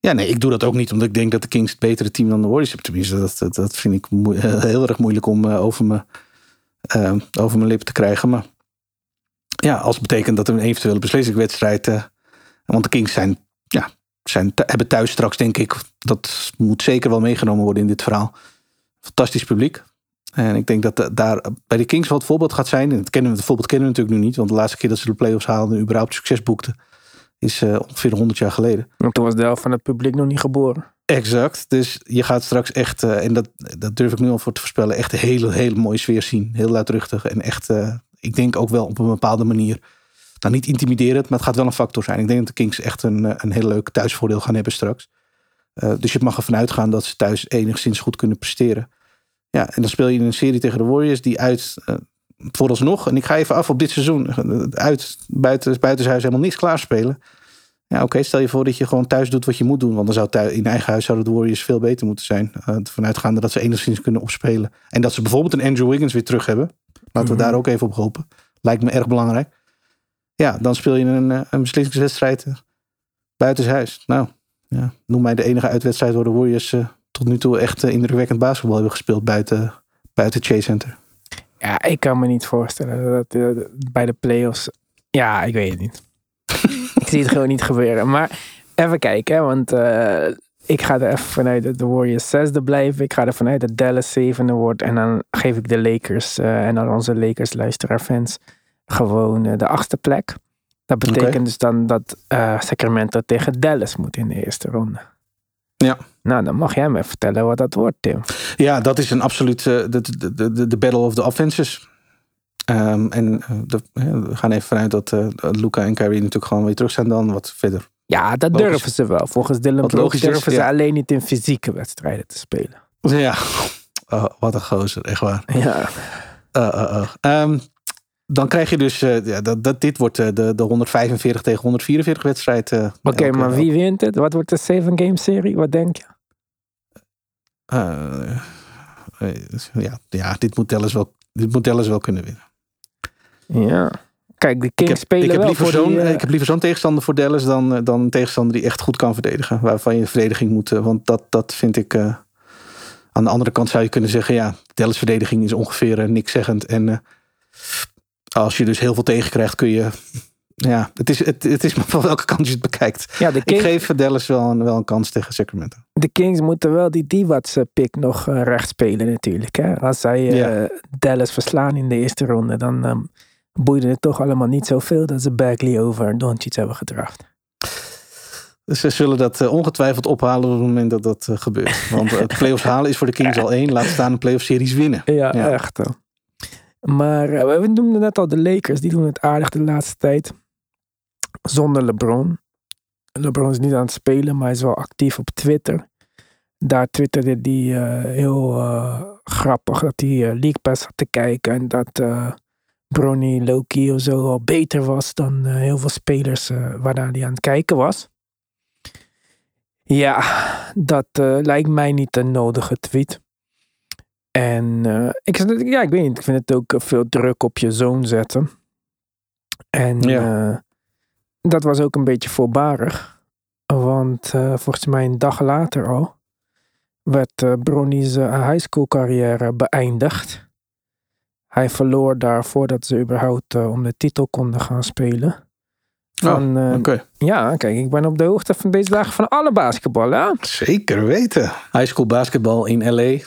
Ja, nee, ik doe dat ook niet, omdat ik denk dat de Kings het betere team dan de Warriors hebben. Tenminste, dat, dat, dat vind ik moe- heel erg moeilijk om eh, over, me, eh, over mijn lippen te krijgen. Maar ja, als het betekent dat er een eventuele beslissingswedstrijd... eh, want de Kings zijn, zijn, hebben thuis straks, denk ik... dat moet zeker wel meegenomen worden in dit verhaal. Fantastisch publiek. En ik denk dat eh, daar bij de Kings wel het voorbeeld gaat zijn. En het, kennen we, het voorbeeld kennen we natuurlijk nu niet. Want de laatste keer dat ze de playoffs haalden en überhaupt succes boekten... is eh, ongeveer 100 jaar geleden. Want toen was de helft van het publiek nog niet geboren. Exact. Dus je gaat straks echt, eh, en dat, dat durf ik nu al voor te voorspellen, echt een hele, hele mooie sfeer zien. Heel luidruchtig en echt, ik denk ook wel op een bepaalde manier. Nou, niet intimiderend, maar het gaat wel een factor zijn. Ik denk dat de Kings echt een, eh, een heel leuk thuisvoordeel gaan hebben straks. Eh, dus je mag ervan uitgaan dat ze thuis enigszins goed kunnen presteren. Ja, en dan speel je in een serie tegen de Warriors die uit, eh, vooralsnog, en ik ga even af op dit seizoen, uit buiten, buitenshuis helemaal niks klaarspelen. Ja, oké. Stel je voor dat je gewoon thuis doet wat je moet doen. Want dan zou thuis, in eigen huis zouden de Warriors veel beter moeten zijn. Uh, vanuitgaande dat ze enigszins kunnen opspelen. En dat ze bijvoorbeeld een Andrew Wiggins weer terug hebben. Laten we Mhm. daar ook even op hopen. Lijkt me erg belangrijk. Ja, dan speel je een, eh, een beslissingswedstrijd uh, buitenshuis. Nou, ja, noem mij de enige uitwedstrijd waar de Warriors uh, tot nu toe echt uh, indrukwekkend basketbal hebben gespeeld buiten, buiten Chase Center. Ja, ik kan me niet voorstellen dat uh, bij de playoffs. Ja, ik weet het niet. *laughs* ik zie het gewoon niet gebeuren. Maar even kijken, hè, want ik ga er even vanuit dat de Warriors zesde blijven. Ik ga er vanuit dat Dallas zevende wordt. En dan geef ik de Lakers en dan onze Lakers luisteraarfans gewoon uh, de achtste plek. Dat betekent okay. dus dan dat uh, Sacramento tegen Dallas moet in de eerste ronde. Ja. Nou, dan mag jij me vertellen wat dat wordt, Tim. Ja, dat is een absoluut uh, de, de, de, de battle of the offenses. Um, en de, we gaan even vanuit dat uh, Luca en Kyrie natuurlijk gewoon weer terug zijn dan. Wat verder. Ja, dat logisch. durven ze wel. Volgens Dylan Brooks durven ze alleen niet in fysieke wedstrijden te spelen. Ja, *laughs* oh, wat een gozer, echt waar. Ja. Uh, um, dan krijg je dus, uh, ja, dat, dat, dit wordt uh, de, de 145 tegen 144 wedstrijd. Uh, Oké, okay, maar wie wint het? Wat wordt de 7 game serie? Wat denk je? Ja, ja, dit moet Dallas wel, dit moet Dallas wel kunnen winnen. Ja. Kijk, de Kings ik heb, spelen ik heb liever voor zo'n, uh... Ik heb liever zo'n tegenstander voor Dallas dan, dan een tegenstander die echt goed kan verdedigen. Waarvan je verdediging moet. Want dat, dat vind ik. Uh, aan de andere kant zou je kunnen zeggen: ja, Dallas verdediging is ongeveer uh, niks zeggend. En als je dus heel veel tegenkrijgt, kun je. *laughs* Ja, het is, het, het is *laughs* maar van welke kant je het bekijkt. Ja, de Kings, ik geef Dallas wel een, wel een kans tegen Sacramento. De Kings moeten wel die Divats pick nog uh, recht spelen natuurlijk. Hè? Als zij uh, ja. Dallas verslaan in de eerste ronde, dan um, boeide het toch allemaal niet zoveel dat ze Bagley over Doncic hebben gedraft. Dus ze zullen dat uh, ongetwijfeld ophalen op het moment dat dat gebeurt. Want het *laughs* playoffs halen is voor de Kings al één. Laat staan een playoff series winnen. Ja, ja. echt. Maar uh, we noemden net al de Lakers. Die doen het aardig de laatste tijd. Zonder LeBron. LeBron is niet aan het spelen, maar hij is wel actief op Twitter. Daar twitterde hij heel uh, grappig dat hij League Pass had te kijken. En dat Bronny Loki of zo al beter was dan heel veel spelers waarnaar hij aan het kijken was. Ja, dat lijkt mij niet een nodige tweet. En eh, ik, ja, ik weet niet, ik vind het ook veel druk op je zoon zetten. En Ja. eh, dat was ook een beetje voorbarig. Want eh, volgens mij een dag later al werd Bronny's eh, high school carrière beëindigd. Hij verloor daar voordat ze überhaupt om de titel konden gaan spelen. Van, eh, Oké. Ja, kijk, ik ben op de hoogte van deze dagen van alle basketballen. hè? Zeker weten. High school basketbal in LA.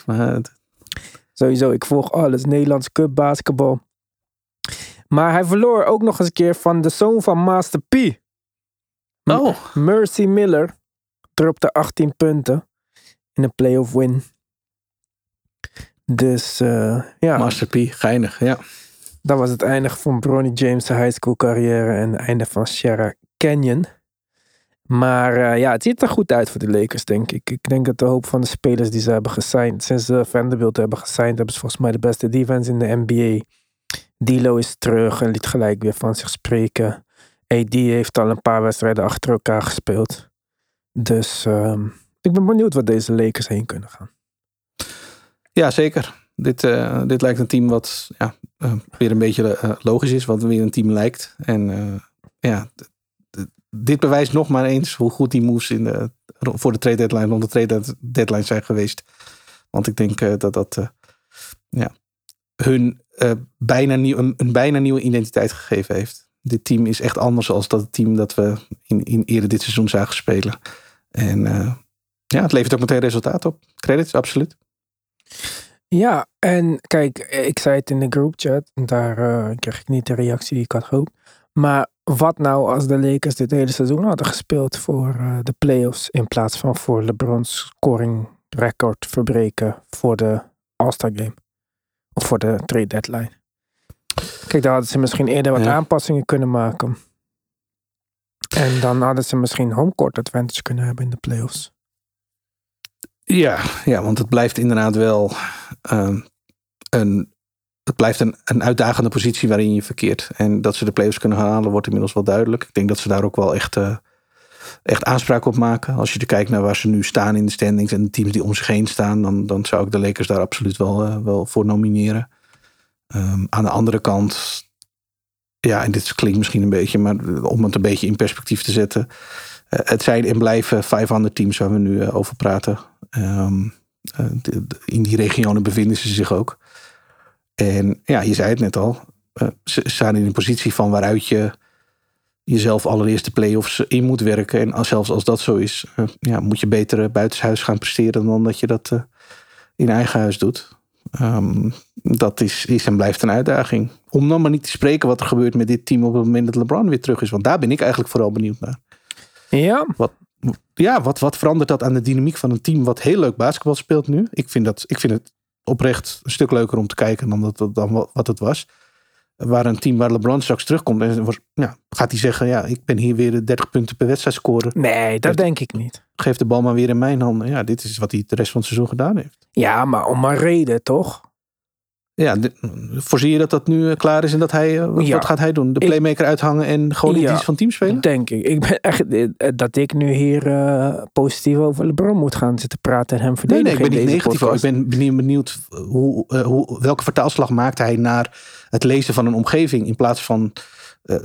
Sowieso, ik volg alles. Nederlands Cup basketbal. Maar hij verloor ook nog eens een keer van de zoon van Master P. Oh, Mercy Miller dropte 18 punten in een playoff win. Dus eh, ja, Master P, geinig. Ja. dat was het einde van Bronny James' high school carrière en het einde van Sierra Canyon. Maar eh, ja, het ziet er goed uit voor de Lakers, denk ik. Ik denk dat de hoop van de spelers die ze hebben gesigned, sinds ze Vanderbilt hebben gesigned, hebben ze volgens mij de beste defense in de NBA. D'Lo is terug en liet gelijk weer van zich spreken. AD heeft al een paar wedstrijden achter elkaar gespeeld. Dus ehm, ik ben benieuwd wat deze Lakers heen kunnen gaan. ja, zeker. Dit, eh, dit lijkt een team wat ja, eh, weer een beetje logisch is. Wat weer een team lijkt. En ja, dit bewijst nog maar eens hoe goed die moves in voor de trade deadline, rond de trade deadline zijn geweest. Want ik denk eh, dat dat eh, ja, hun eh, bijna nieuw, een, een bijna nieuwe identiteit gegeven heeft. Dit team is echt anders dan dat team dat we in, in eerder dit seizoen zagen spelen. En ja, het levert ook meteen resultaat op. Credits, absoluut. Ja, en kijk, ik zei het in de groupchat. Daar kreeg ik niet de reactie die ik had gehoopt. Maar wat nou als de Lakers dit hele seizoen hadden gespeeld voor eh, de playoffs. In plaats van voor LeBron's scoring record verbreken voor de All-Star Game. Of voor de trade deadline. Kijk, daar hadden ze misschien eerder wat Ja. aanpassingen kunnen maken. En dan hadden ze misschien homecourt advantage kunnen hebben in de playoffs. Ja, ja want het blijft inderdaad wel ehm, een, het blijft een, een uitdagende positie waarin je verkeert. En dat ze de playoffs kunnen halen wordt inmiddels wel duidelijk. Ik denk dat ze daar ook wel echt, eh, echt aanspraak op maken. Als je er kijkt naar waar ze nu staan in de standings en de teams die om zich heen staan, dan, dan zou ik de Lakers daar absoluut wel, eh, wel voor nomineren. Ehm, aan de andere kant, ja, en dit klinkt misschien een beetje, maar om het een beetje in perspectief te zetten. eh, het zijn en blijven 500 teams waar we nu over praten. Ehm, eh, in die regionen bevinden ze zich ook. En ja, je zei het net al. eh, ze staan in een positie van waaruit je jezelf allereerst de play-offs in moet werken. En als, zelfs als dat zo is, eh, ja, moet je beter eh, buitenshuis gaan presteren dan dat je dat in eigen huis doet. Ehm, dat is, is en blijft een uitdaging. Om dan maar niet te spreken wat er gebeurt met dit team op het moment dat LeBron weer terug is. Want daar ben ik eigenlijk vooral benieuwd naar. Ja, Ja, wat, wat verandert dat aan de dynamiek van een team wat heel leuk basketbal speelt nu? Ik vind, dat, ik vind het oprecht een stuk leuker om te kijken dan, dat, dan wat- het was. Waar een team waar LeBron straks terugkomt, en ja, gaat hij zeggen: Ja, ik ben hier weer de 30 punten per wedstrijd scoren. nee, dat denk ik niet. Geef de bal maar weer in mijn handen. Ja, dit is wat hij de rest van het seizoen gedaan heeft. Ja, maar om een reden, toch? Ja, voorzie je dat dat nu eh, klaar is en dat hij, eh, wat, Ja. wat gaat hij doen? De Ik- playmaker uithangen en gewoon in Ja. dienst van team spelen? Denk ik. Ik ben echt eh, dat ik nu hier positief over LeBron moet gaan zitten praten en hem Nee, verdedigen. nee, ik ben niet negatief. podcast. Ik ben benieuwd, hoe, hoe, welke vertaalslag maakt hij naar het lezen van een omgeving in plaats van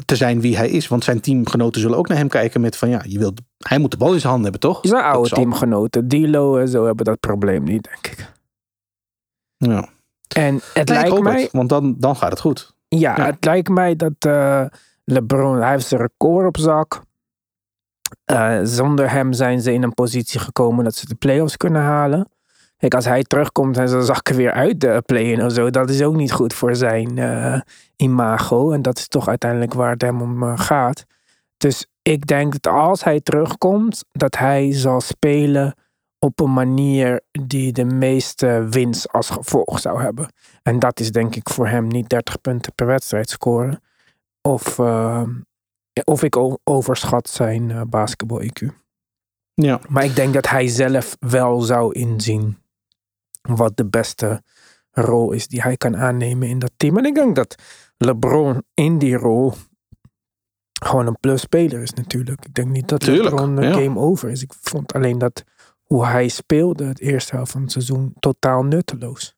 te zijn wie hij is. Want zijn teamgenoten zullen ook naar hem kijken met van ja, je wilt, hij moet de bal in zijn handen hebben, toch? Zijn oude teamgenoten, D'Lo en zo, hebben dat probleem niet, denk ik. Ja. En het Nee, lijkt mij, het, want dan, dan gaat het goed. ja, Ja. het lijkt mij dat eh, LeBron, hij heeft zijn record op zak. Eh, zonder hem zijn ze in een positie gekomen dat ze de playoffs kunnen halen. Kijk, als hij terugkomt en ze zakken weer uit de play-in of zo, dat is ook niet goed voor zijn eh, imago. En dat is toch uiteindelijk waar het hem om gaat. Dus ik denk dat als hij terugkomt, dat hij zal spelen op een manier die de meeste winst als gevolg zou hebben. En dat is denk ik voor hem niet 30 punten per wedstrijd scoren. Of, eh, of ik overschat zijn eh, basketbal IQ. Ja, Maar ik denk dat hij zelf wel zou inzien wat de beste rol is die hij kan aannemen in dat team. En ik denk dat LeBron in die rol gewoon een plus speler is natuurlijk. Ik denk niet dat Tuurlijk, LeBron een ja. game over is. Ik vond alleen dat hoe hij speelde het eerste helft van het seizoen totaal nutteloos.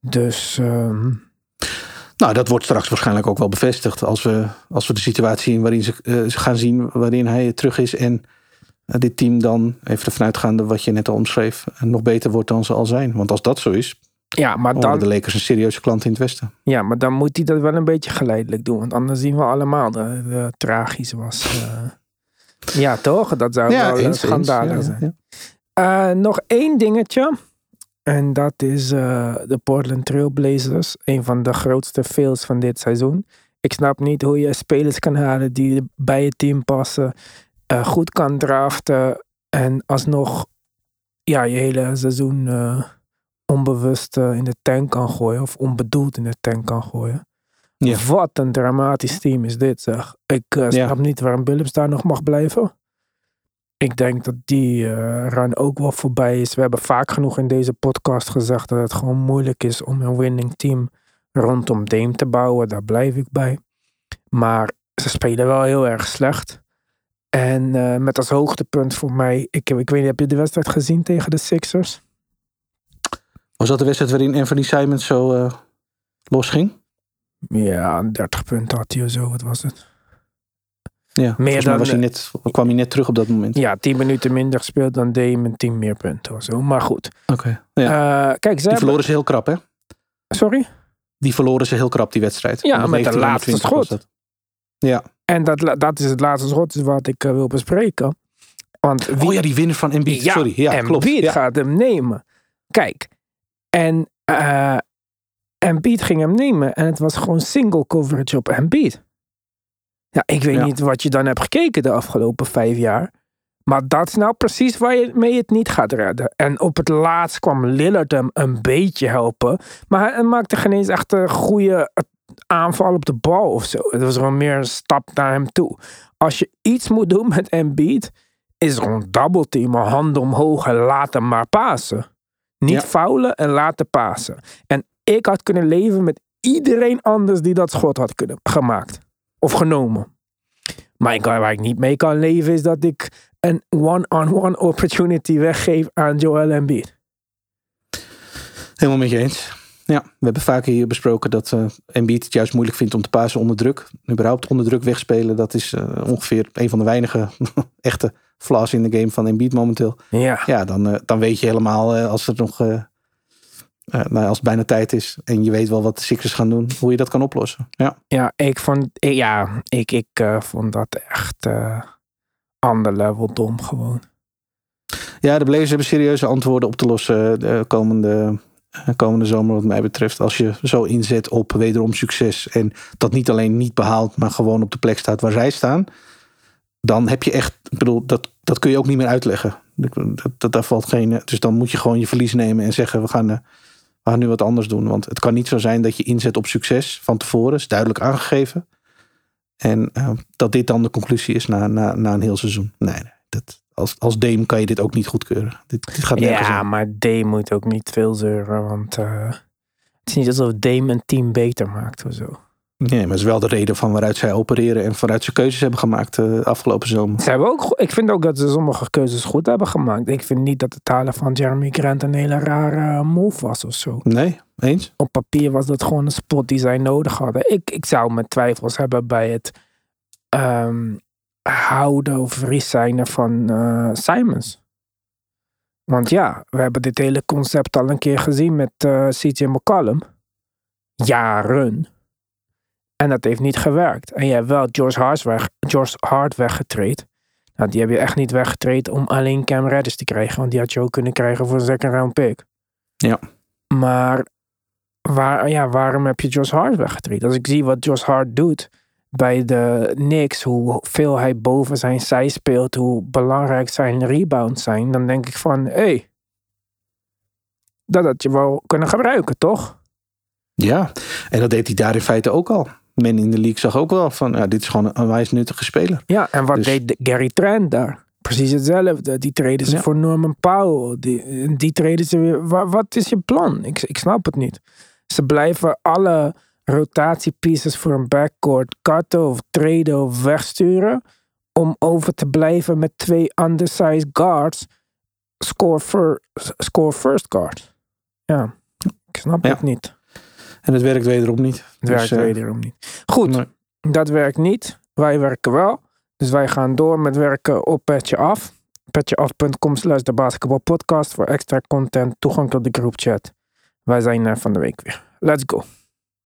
Dus ehm, Nou, dat wordt straks waarschijnlijk ook wel bevestigd als we, als we de situatie in waarin ze, eh, gaan zien waarin hij terug is en eh, dit team dan, even ervan uitgaande wat je net al omschreef, eh, nog beter wordt dan ze al zijn. Want als dat zo is, ja, maar dan de Lakers een serieuze klant in het Westen. ja, maar dan moet hij dat wel een beetje geleidelijk doen. Want anders zien we allemaal dat het tragisch was. Eh. ja, toch? Dat zou wel een schandalig Ja, zijn. Eh, nog één dingetje. En dat is eh, de Portland Trailblazers. Een van de grootste fails van dit seizoen. Ik snap niet hoe je spelers kan halen die bij je team passen. eh, goed kan draften. En alsnog ja, je hele seizoen eh, onbewust eh, in de tank kan gooien. Of onbedoeld in de tank kan gooien. Ja. Wat een dramatisch team is dit zeg. Ik eh, Ja. snap niet waarom Billups daar nog mag blijven. Ik denk dat die eh run ook wel voorbij is. We hebben vaak genoeg in deze podcast gezegd dat het gewoon moeilijk is om een winning team rondom Dame te bouwen. Daar blijf ik bij. Maar ze spelen wel heel erg slecht. En eh, met als hoogtepunt voor mij, ik, ik weet niet, heb je de wedstrijd gezien tegen de Sixers? Was dat de wedstrijd waarin Anthony Simons zo eh losging? Ja, 30 punten had hij of zo, wat was het? Ja, mij dan, was hij net, kwam hij net terug op dat moment. Ja, 10 minuten minder gespeeld dan Dame en 10 meer punten of zo. Maar goed. Oké. Ja. Eh, kijk, ze Die hebben... verloren ze heel krap, hè? Sorry? Die verloren ze heel krap, die wedstrijd. Ja, met de 119, laatste 120 was schot. Ja. En dat, dat is het laatste schot wat ik eh, wil bespreken. Want wie, Oh ja, die winnaar van Embiid. Ja, Sorry. Ja, klopt. Embiid Ja. gaat hem nemen. Kijk, en eh Embiid ging hem nemen en het was gewoon single coverage op Embiid. Ja, ik weet Ja. niet wat je dan hebt gekeken de afgelopen vijf jaar. Maar dat is nou precies waar je mee het niet gaat redden. En op het laatst kwam Lillard hem een beetje helpen. Maar hij maakte geen eens echt een goede aanval op de bal of zo. Het was gewoon meer een stap naar hem toe. Als je iets moet doen met Embiid, is gewoon double teamen, handen omhoog en laat hem maar pasen. Niet Ja. foulen en laten pasen. En ik had kunnen leven met iedereen anders die dat schot had kunnen gemaakt. Of genomen. Maar ik, waar ik niet mee kan leven is dat ik een one-on-one opportunity weggeef aan Joel Embiid. Helemaal met je eens. Ja, we hebben vaker hier besproken dat eh Embiid het juist moeilijk vindt om te pasen onder druk. Überhaupt onder druk wegspelen, dat is eh, ongeveer een van de weinige *laughs* echte flaws in de game van Embiid momenteel. Ja. Ja, dan, eh, dan weet je helemaal als het nog, eh, eh, nou, als het bijna tijd is en je weet wel wat de Sixers gaan doen, hoe je dat kan oplossen. Ja, Ja, ik vond, ja, ik, ik eh, vond dat echt eh ander level dom gewoon. ja de Blazers hebben serieuze antwoorden op te lossen de komende, komende zomer wat mij betreft. Als je zo inzet op wederom succes en dat niet alleen niet behaalt, maar gewoon op de plek staat waar zij staan. Dan heb je echt, ik bedoel, dat, dat kun je ook niet meer uitleggen. Dat, dat, daar valt geen, dus dan moet je gewoon je verlies nemen en zeggen we gaan, we gaan nu wat anders doen. Want het kan niet zo zijn dat je inzet op succes van tevoren, is duidelijk aangegeven. En eh, dat dit dan de conclusie is na, na, na een heel seizoen. Nee, nee dat, als, als Dame kan je dit ook niet goedkeuren. Dit, dit gaat nergens Ja, aan. maar Dame moet ook niet veel zeuren, want eh, het is niet alsof Dame een team beter maakt of zo. Nee, maar het is wel de reden van waaruit zij opereren en waaruit ze keuzes hebben gemaakt eh afgelopen zomer. Ze hebben ook, ik vind ook dat ze sommige keuzes goed hebben gemaakt. Ik vind niet dat het halen van Jeremy Grant een hele rare move was of zo. Nee, eens? Op papier was dat gewoon een spot die zij nodig hadden. Ik, ik zou mijn twijfels hebben bij het ehm, houden of resignen van eh, Simons. Want ja, we hebben dit hele concept al een keer gezien met eh CJ McCollum. Jaren. En dat heeft niet gewerkt. En je hebt wel George Hart, weg, George Hart weggetraind. Nou, die heb je echt niet weggetraind om alleen Cam Reddish te krijgen. Want die had je ook kunnen krijgen voor een second round pick. Ja. Maar waar, ja, waarom heb je Josh Hart weggetraind? Als ik zie wat Josh Hart doet bij de Knicks, hoeveel hij boven zijn zij speelt, hoe belangrijk zijn rebounds zijn, dan denk ik van, hé, hey, dat had je wel kunnen gebruiken, toch? Ja, en dat deed hij daar in feite ook al. Men in de league zag ook wel van, ja, dit is gewoon een, wijs nuttige speler. Ja, en wat Dus- deed de- Gary Trent daar? Precies hetzelfde. Die treden ze Ja. voor Norman Powell. Die, die treden ze weer. Wa- wat is je plan? Ik, ik snap het niet. Ze blijven alle rotatiepieces voor een backcourt cutten of traden of wegsturen. Om over te blijven met twee undersized guards. Score, fir- score first guard. Ja. Ik snap Ja. het niet. En het werkt wederom niet. Het Dus, werkt eh, wederom niet. Goed, nee. dat werkt niet. Wij werken wel. Dus wij gaan door met werken op Petje Af. Petjeaf.com slash de basketbalpodcast voor extra content, toegang tot de groupchat. Wij zijn er van de week weer. Let's go.